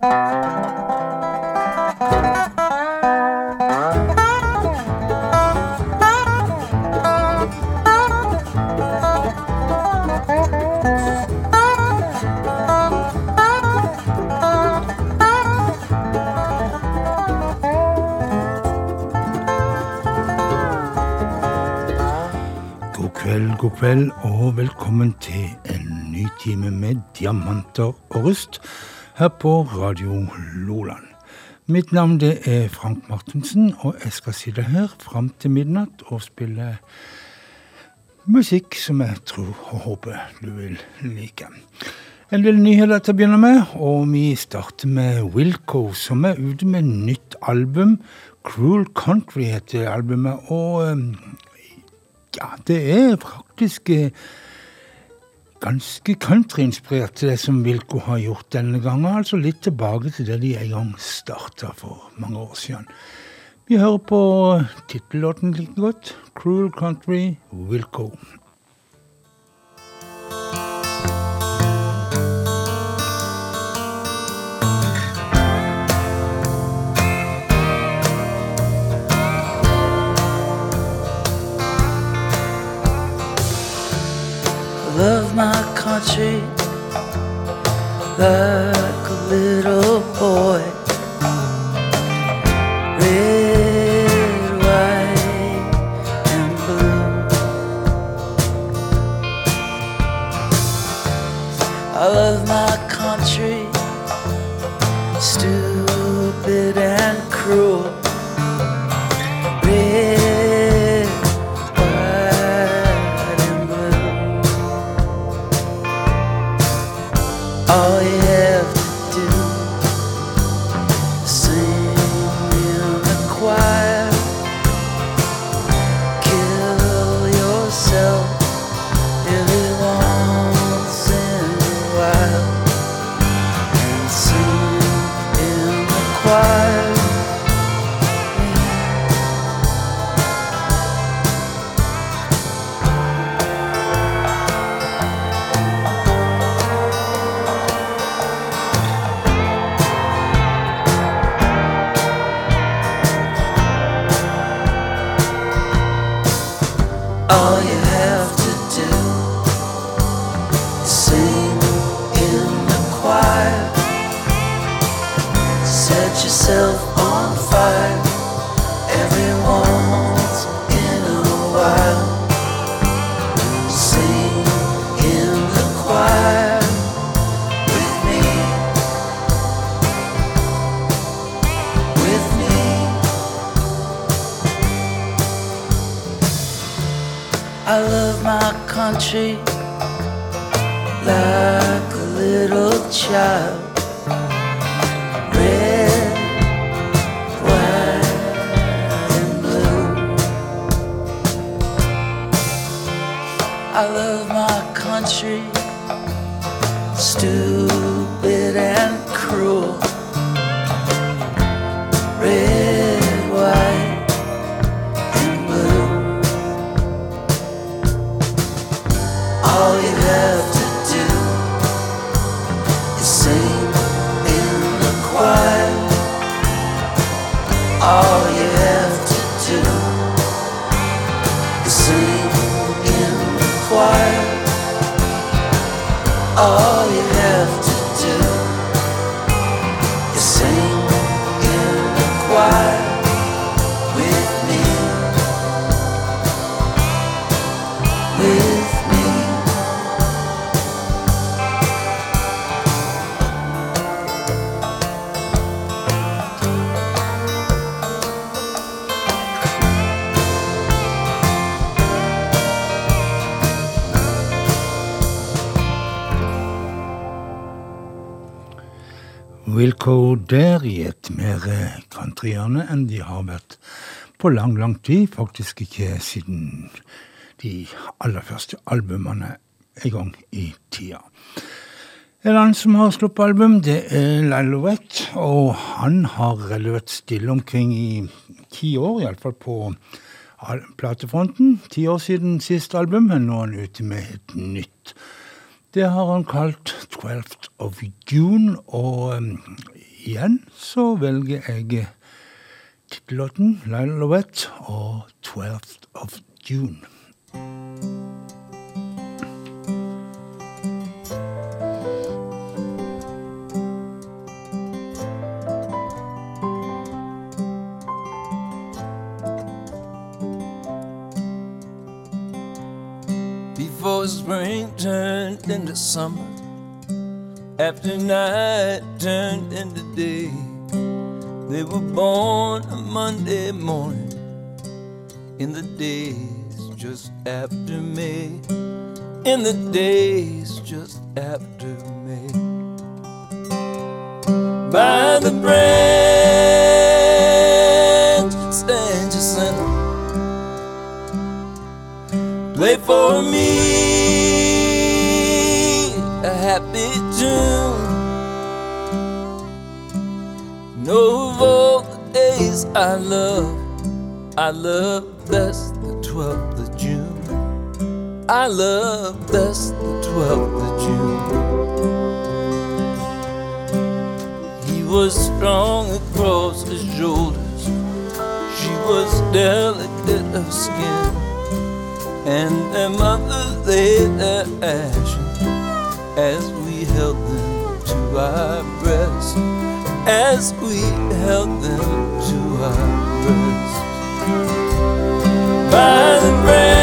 god kveld og velkommen til en ny time med diamanter og rust her på Radio Loland. Mitt navn det er Frank Martensen, og jeg skal sitte her fram til midnatt og spille musikk som jeg tror og håper du vil like. En del nyheter til å begynne med, og vi starter med Wilco, som er ute med nytt album. Cruel Country heter albumet, og ja, det er faktisk eh, ganske countryinspirert, det som Wilko har gjort denne gangen. Altså litt tilbake til det de en gang starta for mange år siden. Vi hører på tittellåten like godt. 'Cruel Country', Wilco. Love my country like a little boy. Red, white, and blue. I love my country, All countryhjørne enn de har vært på lang, lang tid. Faktisk ikke siden de aller første albumene en gang i tida. En annen som har sluppet album, det er Lallowett, og han har vært stille omkring i ti år, iallfall på platefronten. Ti år siden siste album, men nå er han ute med et nytt. Det har han kalt 12th of June, og um, igjen så velger jeg tittellåten Lionel og 12th of June. Before spring turned into summer, after night turned into day. They were born a Monday morning in the days just after May. In the days just after May. By the branch stand your. Play for me a happy tune. I love, I love best the 12th of June. I love best the 12th of June. He was strong across his shoulders, she was delicate of skin, and their mother laid their ashes as we held them to our breast, as we held them By the branch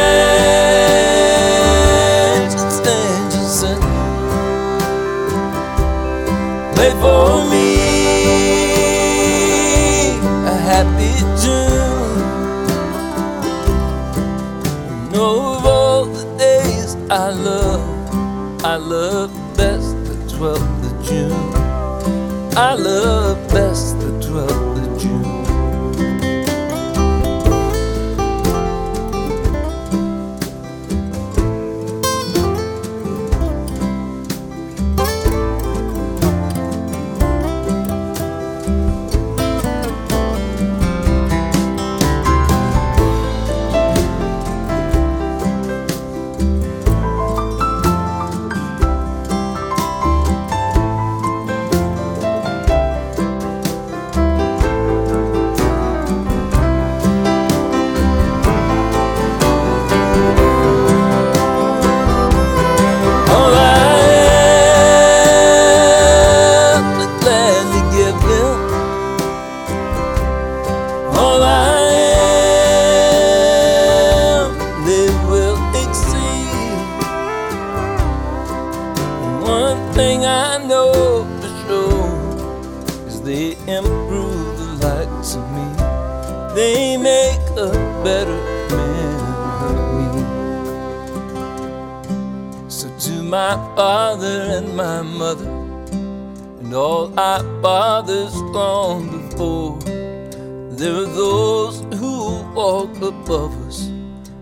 us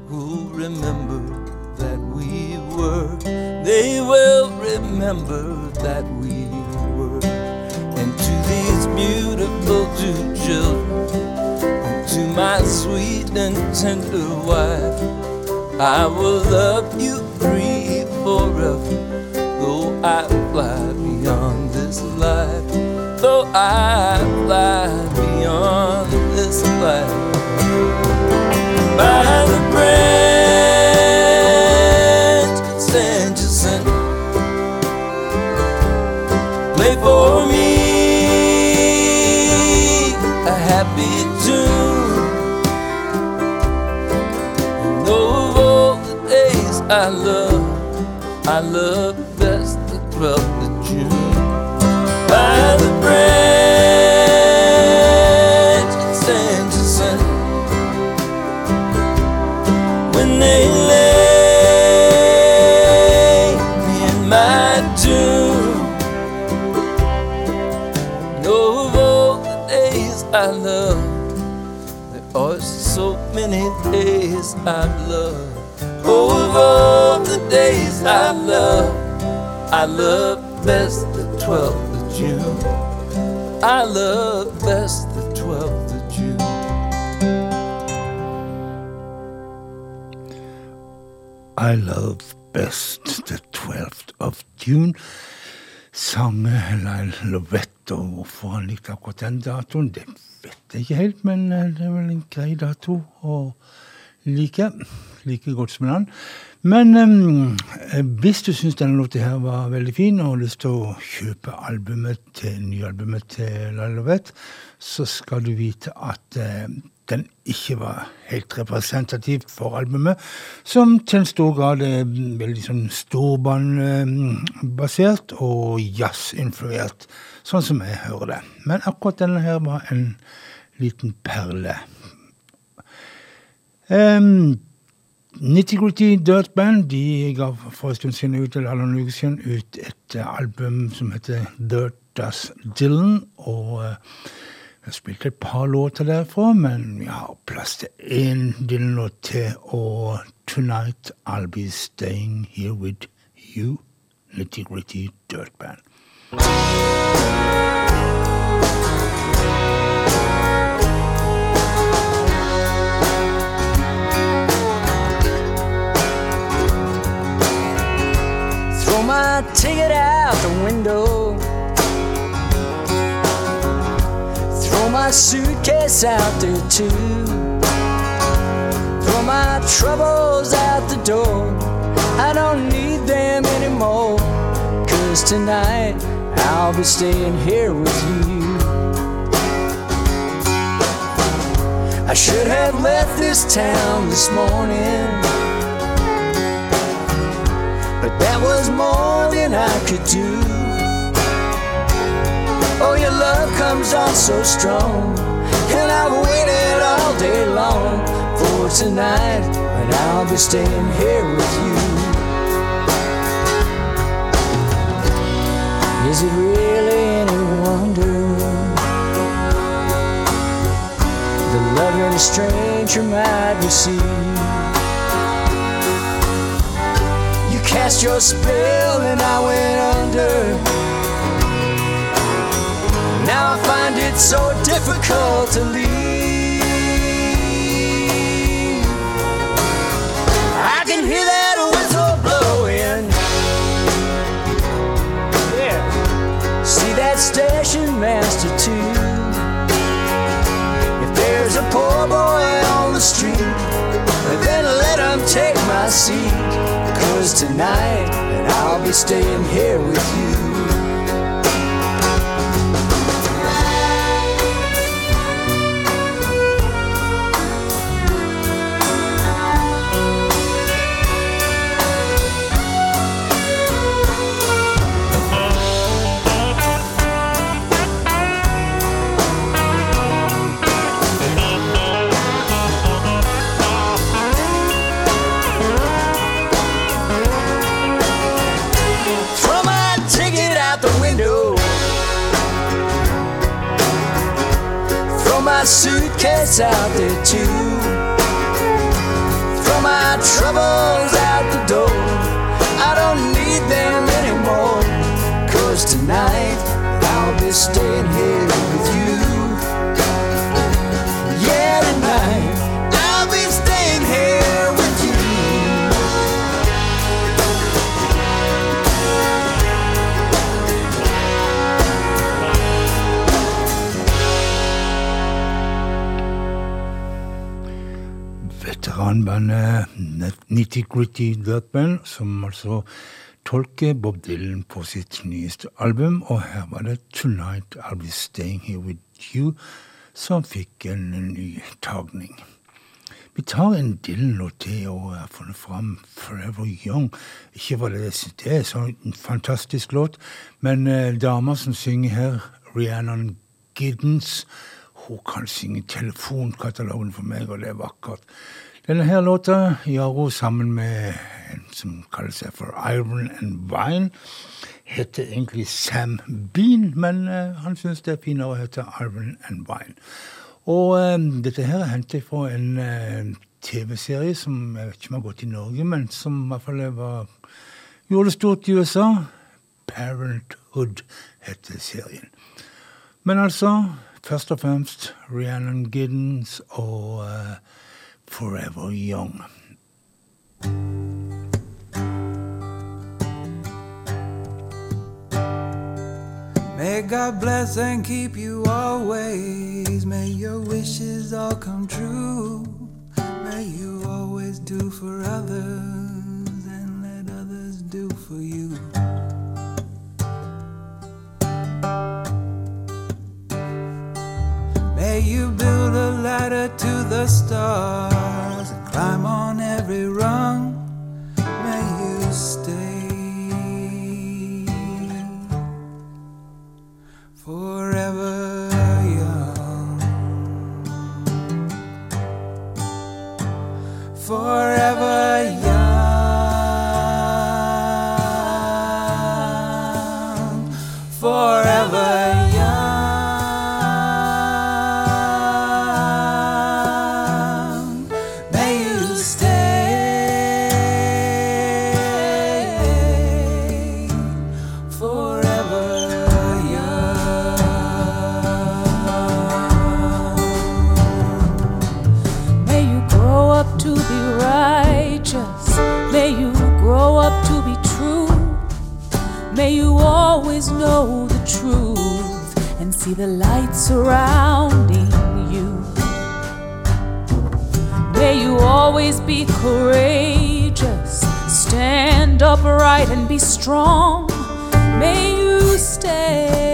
who remember that we were. They will remember that we were. And to these beautiful two children, and to my sweet and tender wife, I will love. many days I've loved. Oh, of all the days I've loved, I love best the 12th of June. I love best the 12th of June. I love best the 12th of June. Sang Lyle Lovette, og hvorfor han likte akkurat den datoen, det vet jeg ikke helt, men eh, det er vel en grei dato å like. Like godt som en annen. Men um, hvis du syns denne låta her var veldig fin, og har lyst til å kjøpe albumet til, nyalbumet til Lyle Lovette, så skal du vite at uh, den ikke var helt representativ for albumet, som til en stor grad er veldig sånn storbandbasert og jazzinfluert, sånn som jeg hører det. Men akkurat denne her var en liten perle. Um, Nitty Gritty Dirt Band de ga for en stund siden ut, eller noen uker siden ut et album som heter Dirt Does Dylan. og uh, jeg har spilt et par låter derfra, men vi har plass til én Dylan-låt til. Og 'Tonight I'll Be Staying Here With You', Nitty Gritty Dirt Band. Throw my ticket out the window. My suitcase out there too. Throw my troubles out the door. I don't need them anymore. Cause tonight I'll be staying here with you. I should have left this town this morning. But that was more than I could do. Oh, your love comes on so strong. And I've waited all day long for tonight when I'll be staying here with you. Is it really any wonder? The love that a stranger might receive. You cast your spell and I went under. Now I find it so difficult to leave. I can hear that whistle blowing. Yeah. See that station master too. If there's a poor boy on the street, then let him take my seat. Cause tonight, I'll be staying here with you. My suitcase out there too. Throw my troubles out the door. I don't need them anymore. Cause tonight I'll be staying here veteranbandet Nitty Gritty Dirt Band, som altså tolker Bob Dylan på sitt nyeste album. Og her var det 'Tonight I'll Be Staying Here With You' som fikk en ny tagning. Vi tar en Dylan-låt til og har funnet fram 'Forever Young'. Ikke var det det er så en fantastisk låt, men eh, dama som synger her, Rhiannon Giddens, hun kan synge telefonkatalogen for meg, og det er vakkert. Denne her låta hun sammen med en som kaller seg for Iron and Vine, Heter egentlig Sam Bean, men uh, han syns det er finere å hete Iron and Vine. Og eh, dette her er hentet fra en uh, TV-serie som jeg vet ikke om har gått i Norge, men som i hvert fall var, gjorde det stort i USA. Parenthood heter serien. Men altså, først og fremst Rhiannon Giddens og eh, forever young. May God bless and keep you always. May your wishes all come true. May you always do for others and let others do for you. You build a ladder to the stars and climb on every rung. Surrounding you. May you always be courageous. Stand upright and be strong. May you stay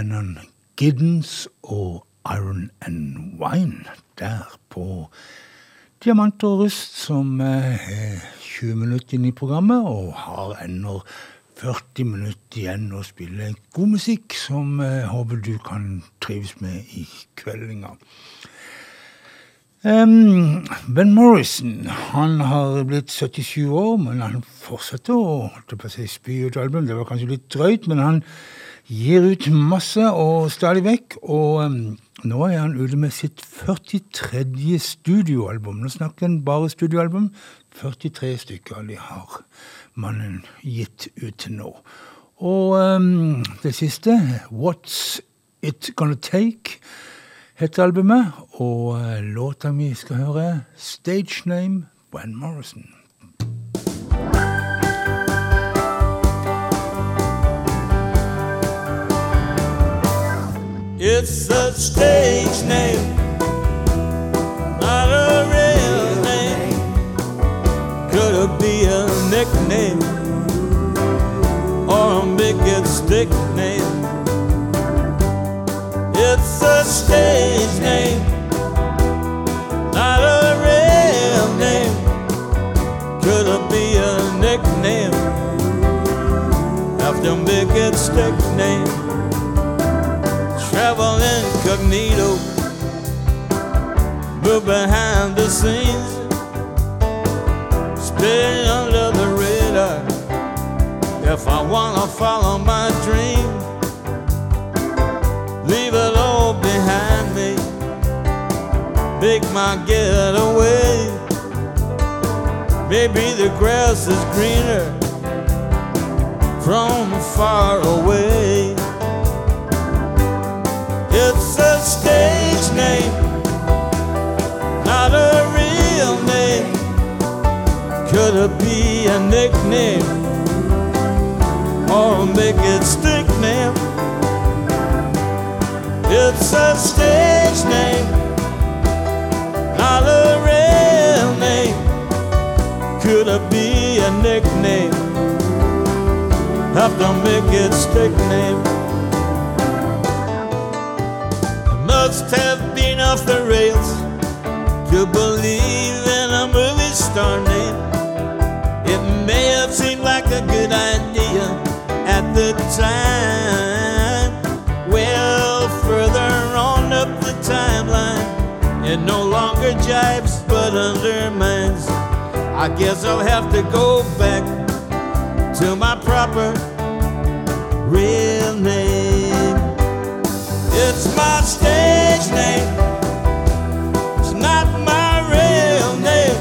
Rhiannon Giddens og Iron and Wine der på Diamant og Rust, som eh, er 20 minutter inn i programmet og har ennå 40 minutter igjen å spille god musikk som jeg håper du kan trives med i kveldinga. Um, ben Morrison han har blitt 77 år, men han fortsetter å holdt på spy ut album. Det var kanskje litt drøyt, men han gir ut masse og stadig vekk. Og em, nå er han ute med sitt 43. studioalbum. Nå snakker han bare studioalbum. 43 stykker de har mannen gitt ut nå. Og um, det siste, What's It Gonna Take? heter albumet, og eh, låta vi skal høre, Stage Name Van Morrison. It's a stage name, not a real name. Could it be a nickname or a big stick name? It's a stage name, not a real name. Could it be a nickname after big stick name? Travel incognito, move behind the scenes, stay under the radar. If I wanna follow my dream, leave it all behind me, make my getaway. Maybe the grass is greener from far away. It's a stage name, not a real name. Could it be a nickname or make it stick name? It's a stage name, not a real name. Could it be a nickname? Have to make it stick name. Must have been off the rails to believe in a movie star name. It may have seemed like a good idea at the time. Well, further on up the timeline, it no longer jibes but undermines. I guess I'll have to go back to my proper real name. It's my It's not my real name.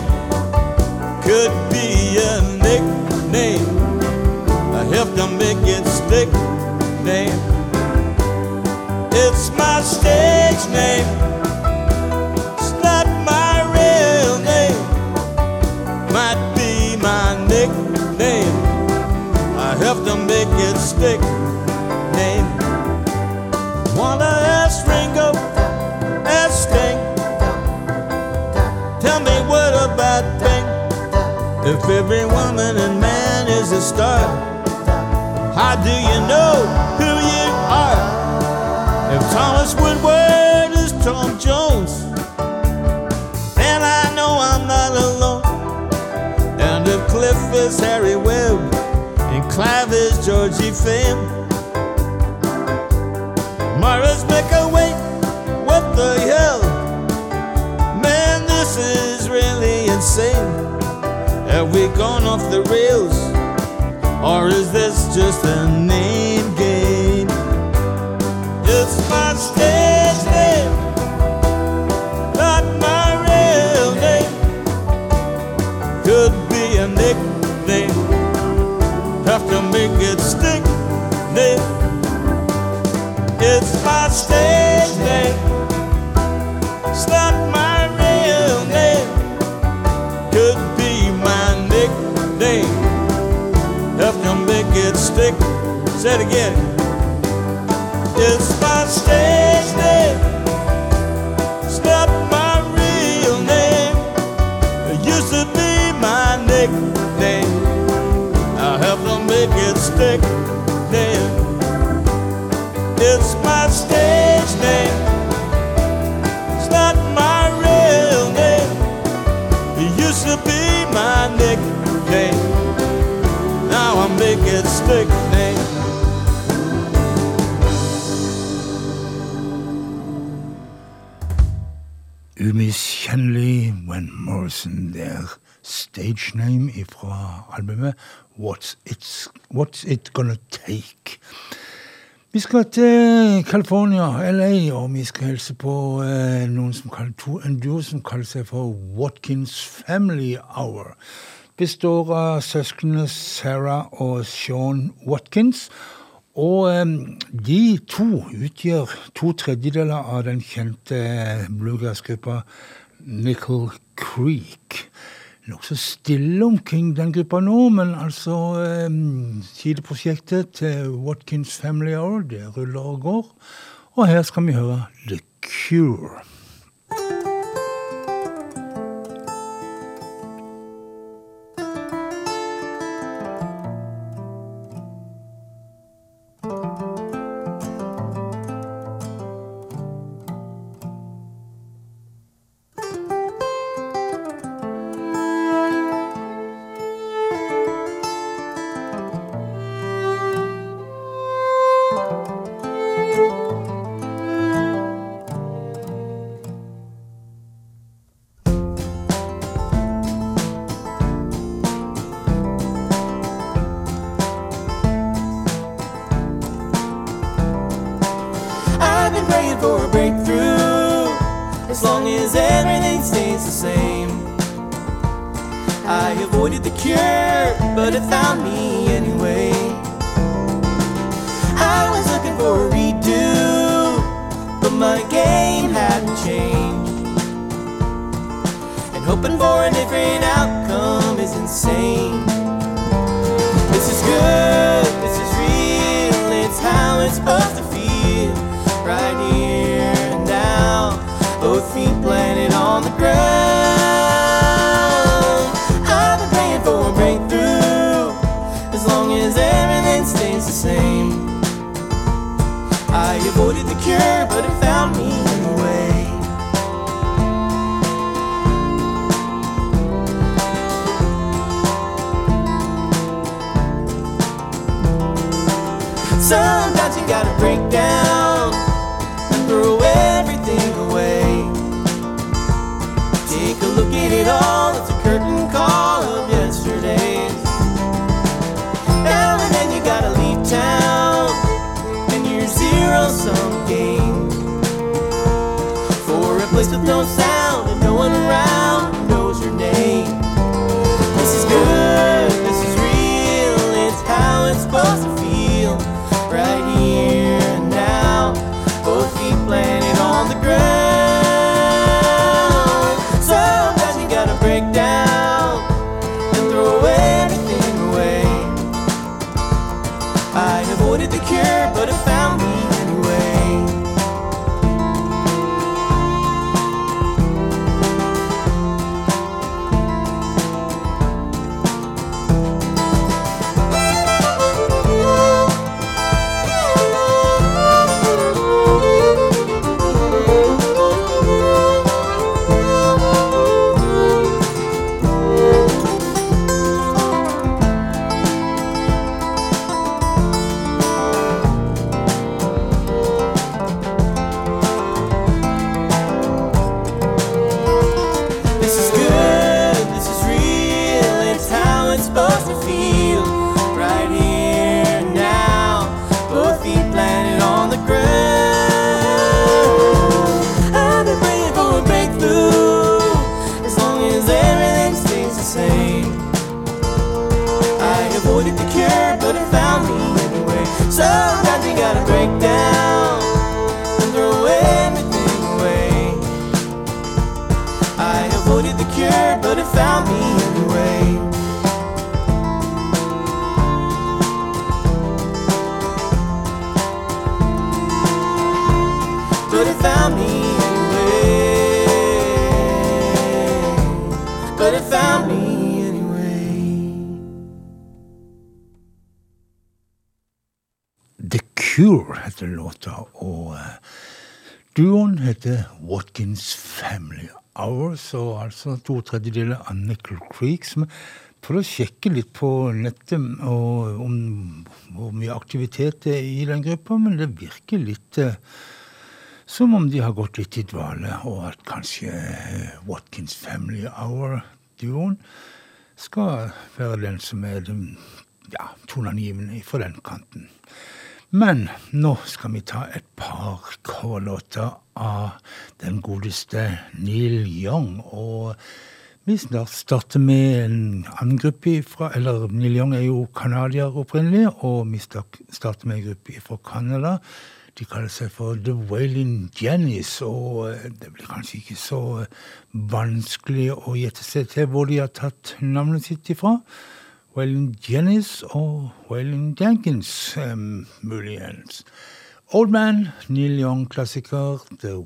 Could be a nickname. I make it stick name. It's my stage name. It's not my real name. Might be my nickname. I make it stick name. Wanna every woman and man is a star, how do you know who you are? If Thomas Woodward is Tom Jones, then I know I'm not alone. And if Cliff is Harry Webb, and Clive is Georgie make a wait. What the hell? Man, this is really insane. Have we gone off the rails? Or is this just a name Say it again. It's Umiskjennelig When Morrison der. Stage name fra albumet What's, What's It Gonna Take. Vi skal til California, LA, og vi skal hilse på eh, noen som kaller, to, en duo som kaller seg for Watkins Family Hour. Består av søsknene Sarah og Sean Watkins. Og de to utgjør to tredjedeler av den kjente bluegrassgruppa Nickel Creek. nokså stille omkring den gruppa nå, men altså Sideprosjektet til Watkins Family Hour, det ruller og går. Og her skal vi høre The Cure. Heter Watkins Family Hours, og altså to tredjedeler av Nickel Creek. som prøvde å sjekke litt på nettet om hvor mye aktivitet det er i den gruppa, men det virker litt eh, som om de har gått litt i dvale, og at kanskje eh, Watkins Family Hour-duoen skal være den som er den ja, toneangivende fra den kanten. Men nå skal vi ta et par coverlåter av den godeste Neil Young. Og vi starter med en annen gruppe fra Eller Neil Young er jo canadier opprinnelig, og vi starter med en gruppe fra Canada. De kaller seg for The Wailing Jennies, og eh, det blir kanskje ikke så vanskelig å gjette seg til hvor de har tatt navnet sitt ifra. Wailing Jennys og Wailing Jenkins, um, muligens. Old Man, Neil Young-klassiker The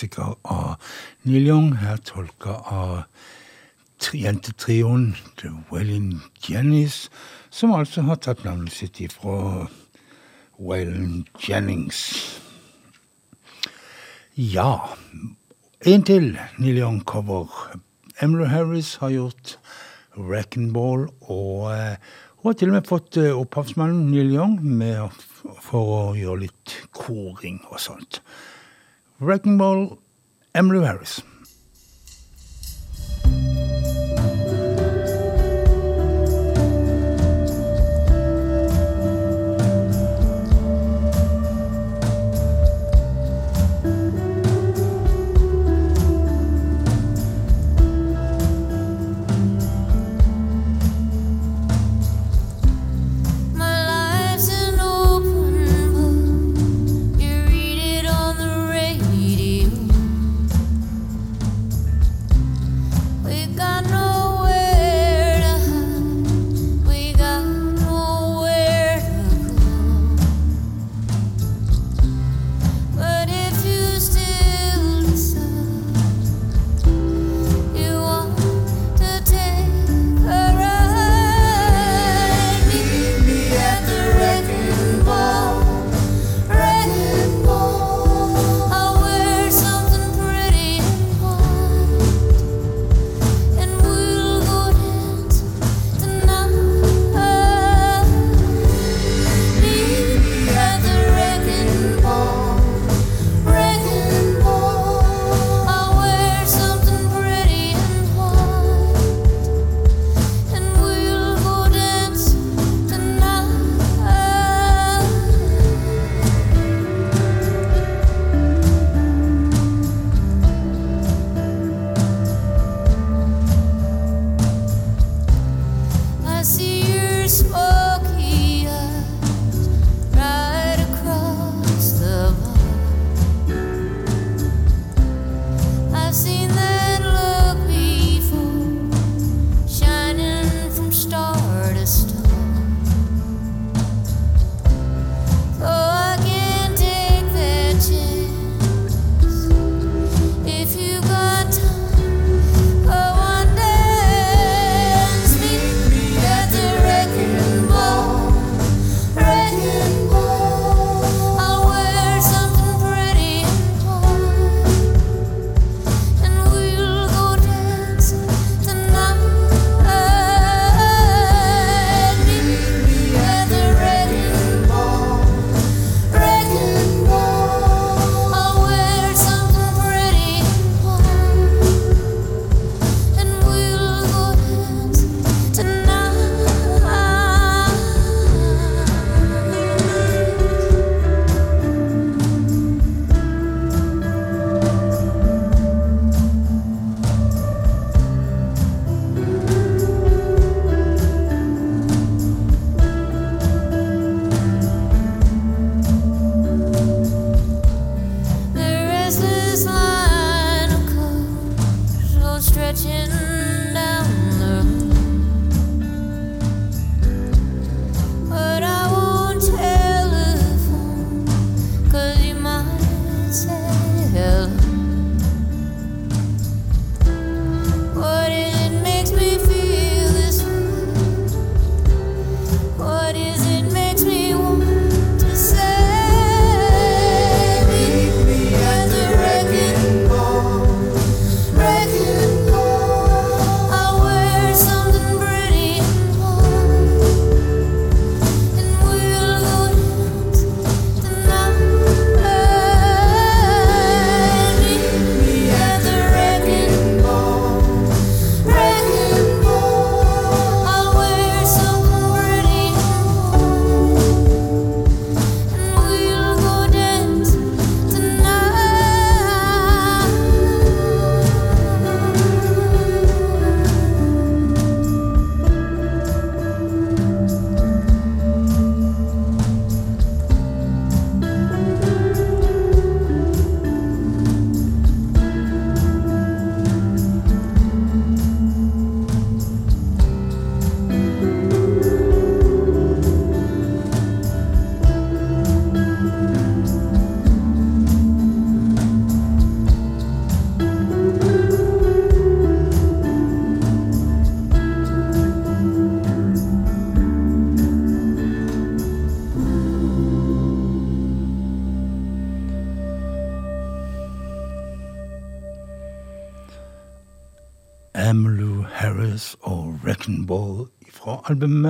klassiker av Neil Young, her tolka av jentetrioen The Waylon Jennings, som altså har tatt navnet sitt ifra Waylon Jennings. Ja, en til Neil Young-cover. Emily Harris har gjort Wrecking Ball, og hun eh, har til og med fått eh, opphavsmannen Neil Young med for å gjøre litt koring og sånt. Wrecking Ball, Emmylou Harris.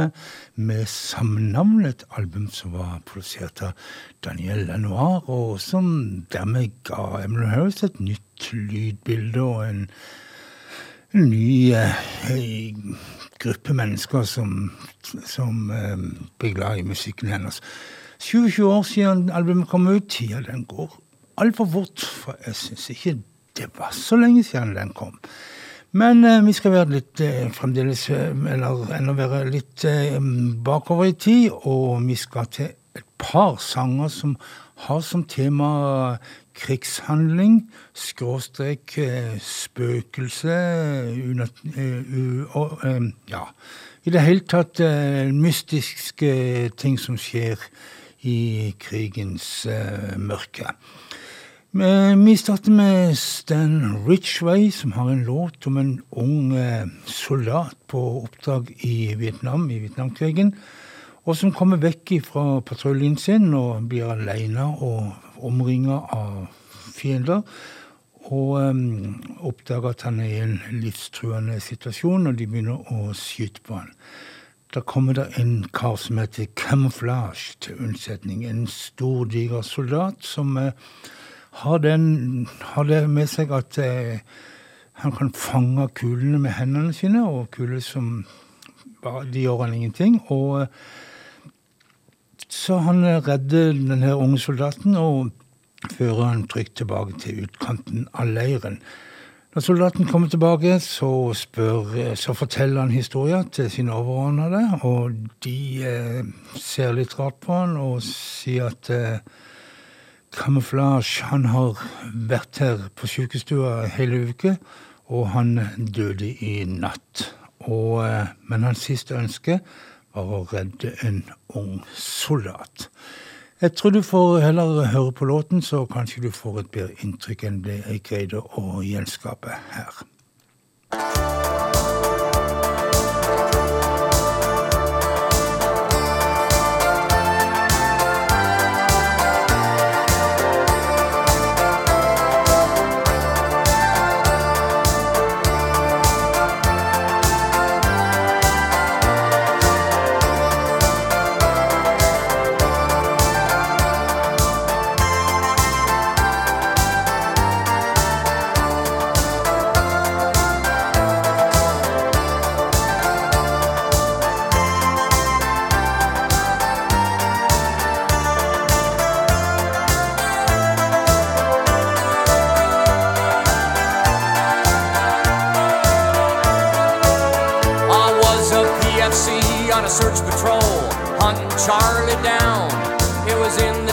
Albumet med samnavnet album som var produsert av Daniel Lanoir, og som dermed ga Emily Harris et nytt lydbilde og en, en ny eh, gruppe mennesker som, som eh, blir glad i musikken hennes. 27 år siden albumet kom ut. Tida den går altfor fort, for jeg syns ikke det var så lenge siden den kom. Men eh, vi skal være litt eh, fremdeles eh, Eller enda være litt eh, bakover i tid, og vi skal til et par sanger som har som tema krigshandling, skråstrek eh, spøkelse unat, uh, uh, Ja, i det hele tatt mystiske ting som skjer i krigens mørke. Vi starter med Stan Richway, som har en låt om en ung eh, soldat på oppdrag i Vietnam, i Vietnamkrigen, og som kommer vekk fra patruljen sin og blir aleine og omringa av fiender. Og um, oppdager at han er i en livstruende situasjon, og de begynner å skyte på han. Da kommer det en kar som heter Camouflage til unnsetning. En stor, diger soldat som uh, har, den, har det med seg at eh, han kan fange kulene med hendene sine, og kuler som bare, De gjør han ingenting. Og så han redder denne unge soldaten og fører han trygt tilbake til utkanten av leiren. Når soldaten kommer tilbake, så, spør, så forteller han historien til sine overordnede, og de eh, ser litt rart på han og sier at eh, Camouflage han har vært her på sykestua hele uke, og han døde i natt. Og, eh, men hans siste ønske var å redde en ung soldat. Jeg tror du får heller høre på låten, så kanskje du får et bedre inntrykk enn det jeg greide å gjenskape her.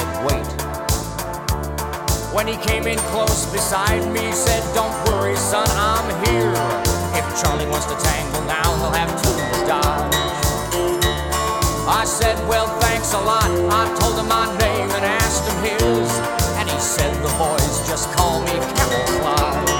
said, wait. When he came in close beside me, said, don't worry, son, I'm here. If Charlie wants to tangle now, he'll have to dodge. I said, well, thanks a lot. I told him my name and asked him his. And he said, the boys just call me Camouflage.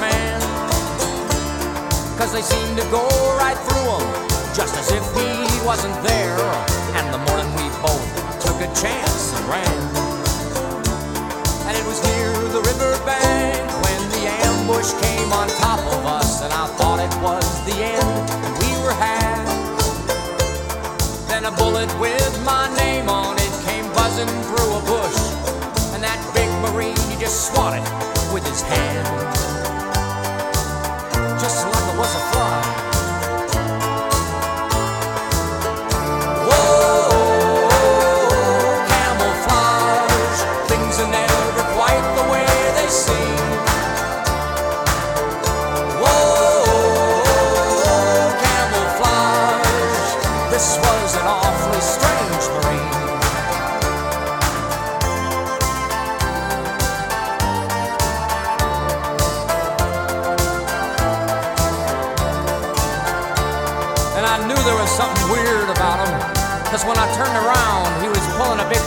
man. cause they seemed to go right through him, just as if he wasn't there. And the morning we both took a chance and ran. And it was near the riverbank when the ambush came on top of us, and I thought it was the end, and we were had. Then a bullet with my name on it came buzzing through a bush, and that big Marine, he just swatted with his hand.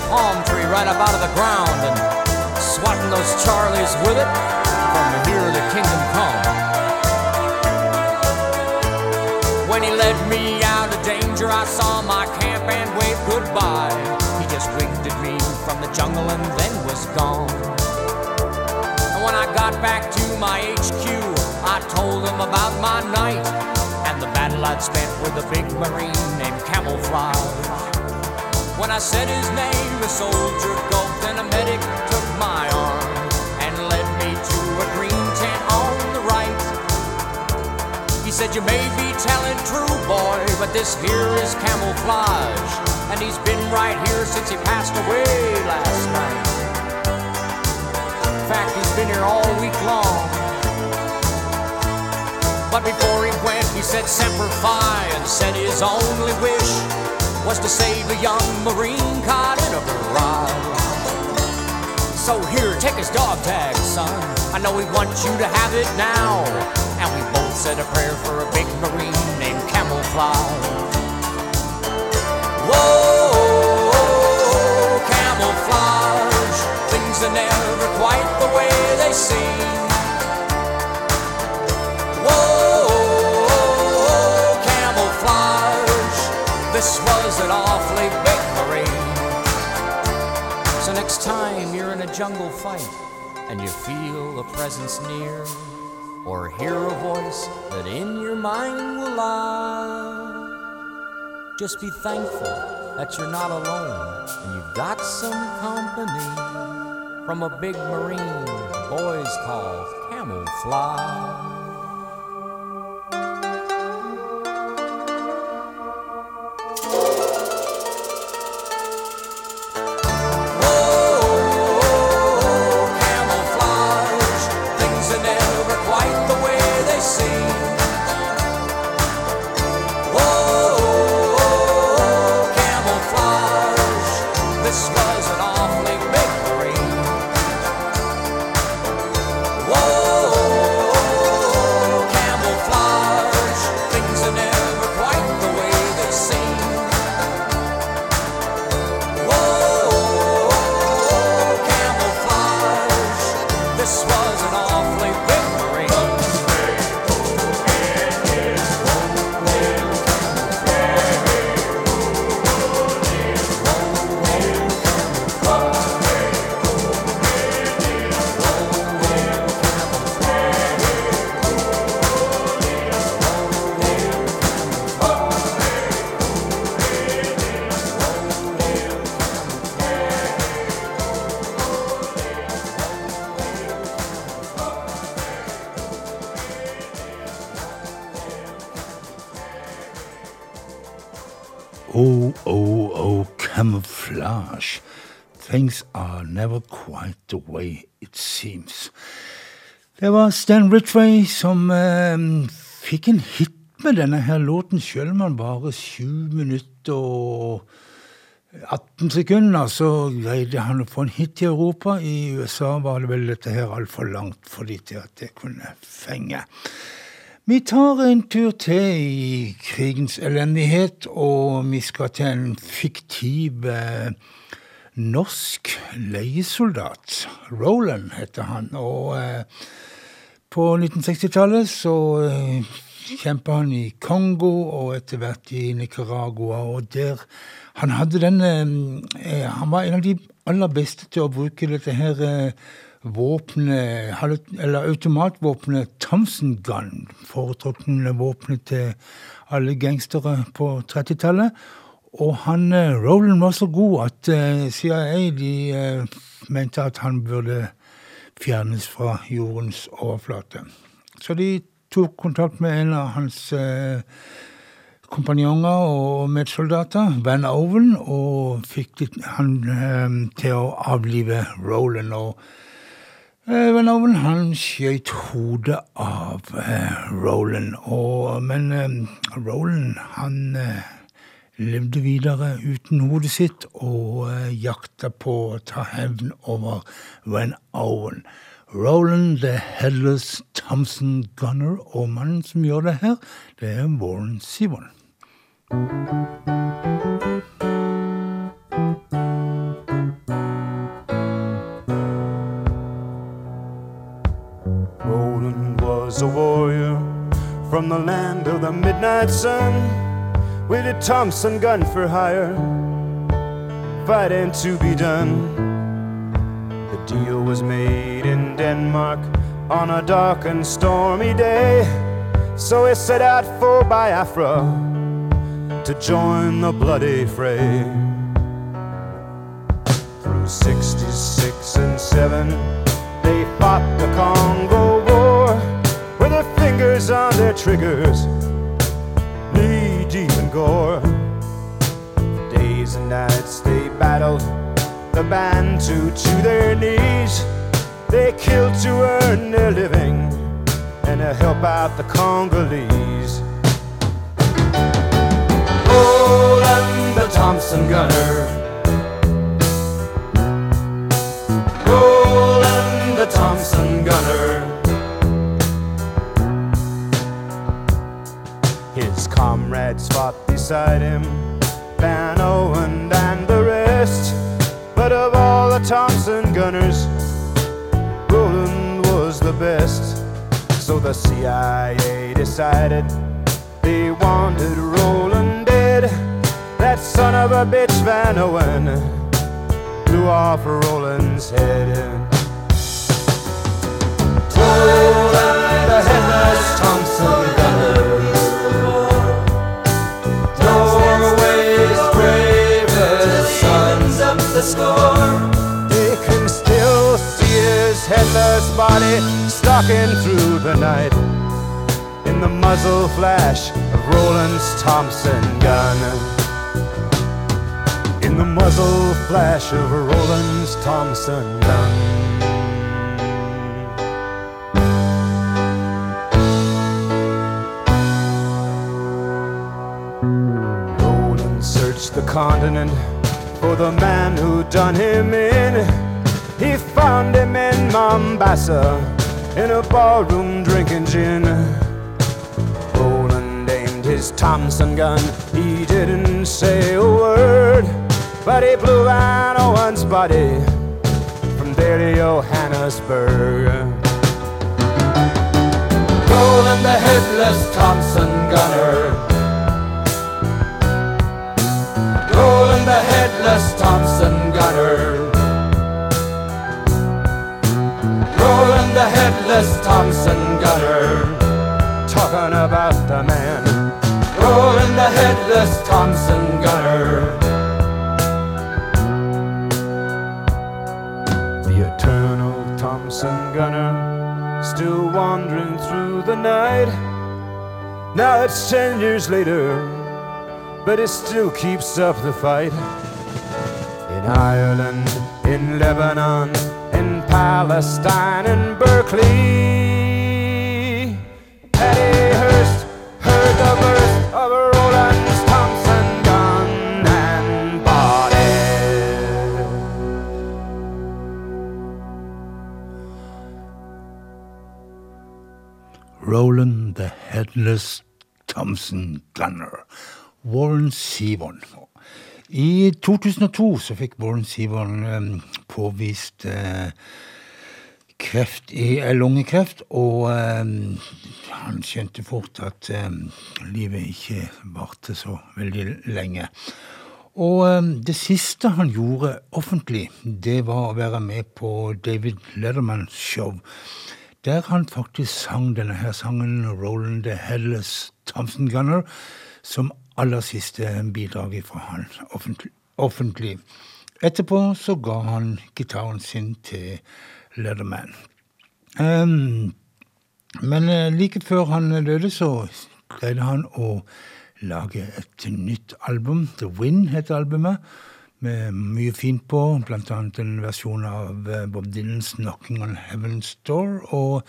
Palm tree right up out of the ground and swatting those Charlies with it from here to kingdom come. When he led me out of danger, I saw my camp and waved goodbye. He just winked at me from the jungle and then was gone. And when I got back to my HQ, I told him about my night and the battle I'd spent with a big marine named Camouflage. When I said his name, the soldier gulped and a medic took my arm and led me to a green tent on the right. He said, You may be telling true, boy, but this here is camouflage. And he's been right here since he passed away last night. In fact, he's been here all week long. But before he went, he said Semper Fi and said his only wish was to save a young Marine caught in a barrage. So here, take his dog tag, son. I know we want you to have it now. And we both said a prayer for a big Marine named Camouflage. Whoa, camouflage. Things are never quite the way they seem. Whoa, This was an awfully big marine. So next time you're in a jungle fight and you feel a presence near, or hear a voice that in your mind will lie, just be thankful that you're not alone and you've got some company from a big marine boys call camouflage. Quite the way it seems. Det var Stan Ridgway som eh, fikk en hit med denne her låten, selv om han bare sju minutter og 18 sekunder, så greide han å få en hit i Europa. I USA var det vel dette her altfor langt for de til at det kunne fenge. Vi tar en tur til i krigens elendighet, og vi skal til en fiktiv eh, norsk leiesoldat. Roland heter han. Og eh, på 1960-tallet så eh, kjempa han i Kongo og etter hvert i Nicaragua. og der Han hadde den eh, Han var en av de aller beste til å bruke dette her eh, eller automatvåpenet Thompson Gun, foretrukne våpenet til alle gangstere på 30-tallet. Og han, Roland var så god at CIA de mente at han burde fjernes fra jordens overflate. Så de tok kontakt med en av hans eh, kompanjonger og medsoldater, Van Oven, og fikk han eh, til å avlive Roland. Og eh, Van Oven han skjøt hodet av eh, Roland, og, men eh, Roland han eh, levde videre uten hodet sitt og uh, jakta på å ta hevn over Van Owen. Roland the Headless Thompson Gunner, og mannen som gjør det her, det er Warren Sivon. Roland was a warrior from the land of the midnight sun. With a Thompson gun for hire, fighting to be done. The deal was made in Denmark on a dark and stormy day, so he set out for Biafra to join the bloody fray. Through 66 and 7, they fought the Congo War with their fingers on their triggers gore. Days and nights they battled the Bantu to to their knees. They killed to earn their living and to help out the Congolese. Roland the Thompson gunner. Beside him, Van Owen and the rest. But of all the Thompson gunners, Roland was the best. So the CIA decided they wanted Roland dead. That son of a bitch, Van Owen, blew off Roland's head. Roland, the headless Thompson gunner. Score. They can still see his headless body stalking through the night. In the muzzle flash of Roland's Thompson gun. In the muzzle flash of Roland's Thompson gun. The continent for the man who done him in. He found him in Mombasa in a ballroom drinking gin. Roland aimed his Thompson gun, he didn't say a word, but he blew Van Owen's body from there to Johannesburg. Roland the headless Thompson gunner the headless Thompson gunner. Roland the headless Thompson gunner. Talking about the man. Roland the headless Thompson gunner. The eternal Thompson gunner. Still wandering through the night. Now it's ten years later but it still keeps up the fight. In Ireland, in Lebanon, in Palestine, in Berkeley. Patty Hearst heard the burst of Roland's Thompson gun and body. Roland the Headless Thompson Gunner. Warren Sivon. I 2002 så fikk Warren Sivon eh, påvist eh, kreft i eh, lungekreft, og han skjønte fort at livet ikke varte så veldig lenge. Og det siste han gjorde offentlig, det var å være med på David Lettermans show, der han faktisk sang denne her sangen, 'Roland the Headless Thompson Gunner', som aller siste bidrag fra han offentlig. offentlig. Etterpå så ga han gitaren sin til Letterman. Um, men uh, like før han døde, så greide han å lage et nytt album. The Wind heter albumet. Med mye fint på, blant annet en versjon av eh, Bob Dylans 'Knocking on Heaven's Door', og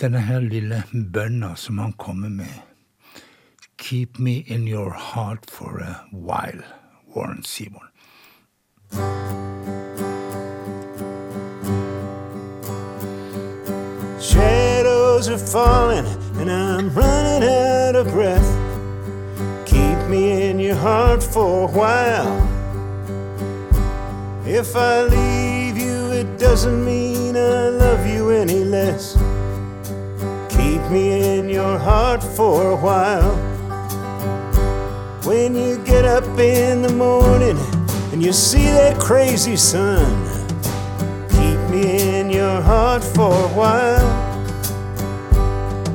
denne her lille bønna som han kommer med. 'Keep me in your heart for a while', Warren Zevon. Shadows are falling and I'm running out of breath. Keep me in your heart for a while. If I leave you, it doesn't mean I love you any less. Keep me in your heart for a while. When you get up in the morning and you see that crazy sun, keep me in your heart for a while.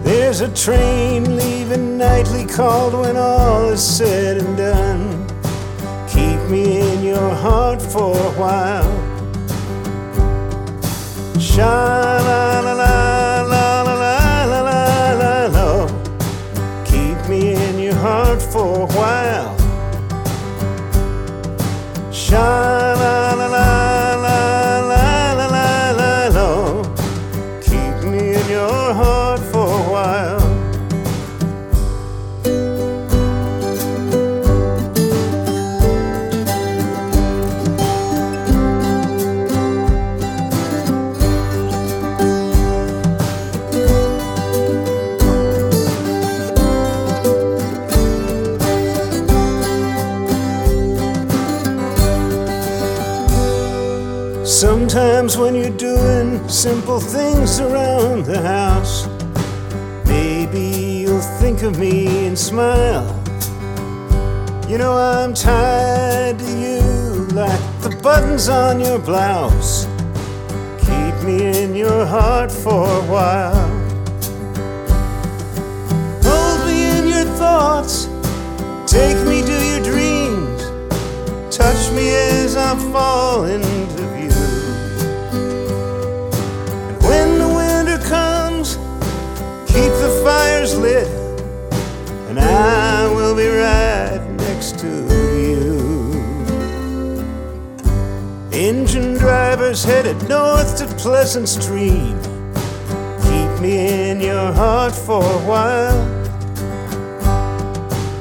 There's a train leaving nightly called when all is said and done. Keep me in your heart for a while. Sha la la la for a while. Sha Sometimes when you're doing simple things around the house, maybe you'll think of me and smile. You know I'm tied to you like the buttons on your blouse. Keep me in your heart for a while. Hold me in your thoughts, take me to your dreams, touch me as I fall fires lit, and I will be right next to you. Engine drivers headed north to Pleasant Stream. Keep me in your heart for a while.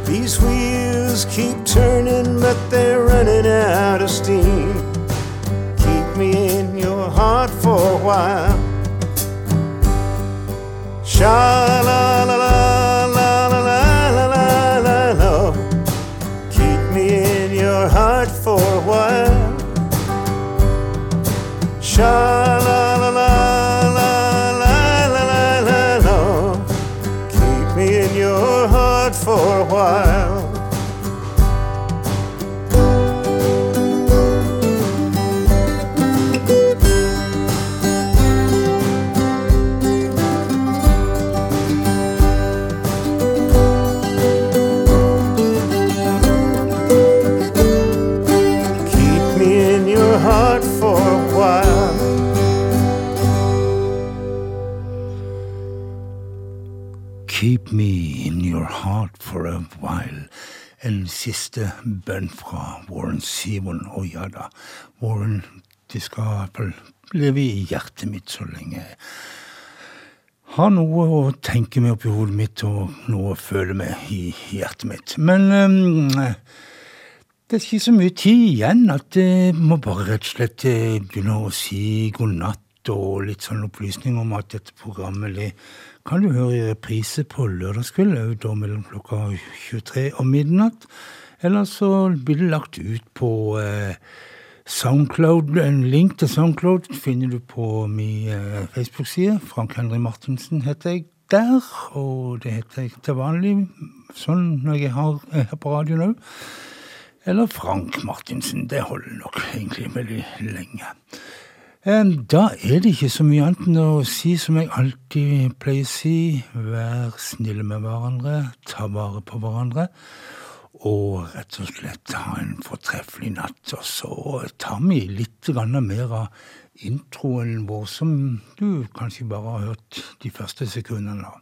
These wheels keep turning, but they're running out of steam. Keep me in your heart for a while. Sha la la la la la la la la la. Keep me in your heart for a while. Sha siste bønn fra Warren Sivon. Og ja da, Warren, de skal leve i hjertet mitt så lenge har noe å tenke med oppi hodet mitt og noe å føle med i hjertet mitt. Men um, det er ikke så mye tid igjen at jeg må bare rett og slett eh, begynne å si god natt og litt sånn opplysning om at dette programmet det kan du høre i reprise på lørdagskveld, da mellom klokka 23 og midnatt. Eller så blir det lagt ut på eh, Soundcloud, En link til Soundcloud finner du på min eh, Facebook-side. Frank Henry Martinsen heter jeg der, og det heter jeg til vanlig sånn når jeg har her på radioen òg. Eller Frank Martinsen. Det holder nok egentlig veldig lenge. Da er det ikke så mye annet enn å si som jeg alltid pleier å si, vær snille med hverandre, ta vare på hverandre og rett og slett ha en fortreffelig natt. Og så tar vi litt mer av introen vår, som du kanskje bare har hørt de første sekundene av.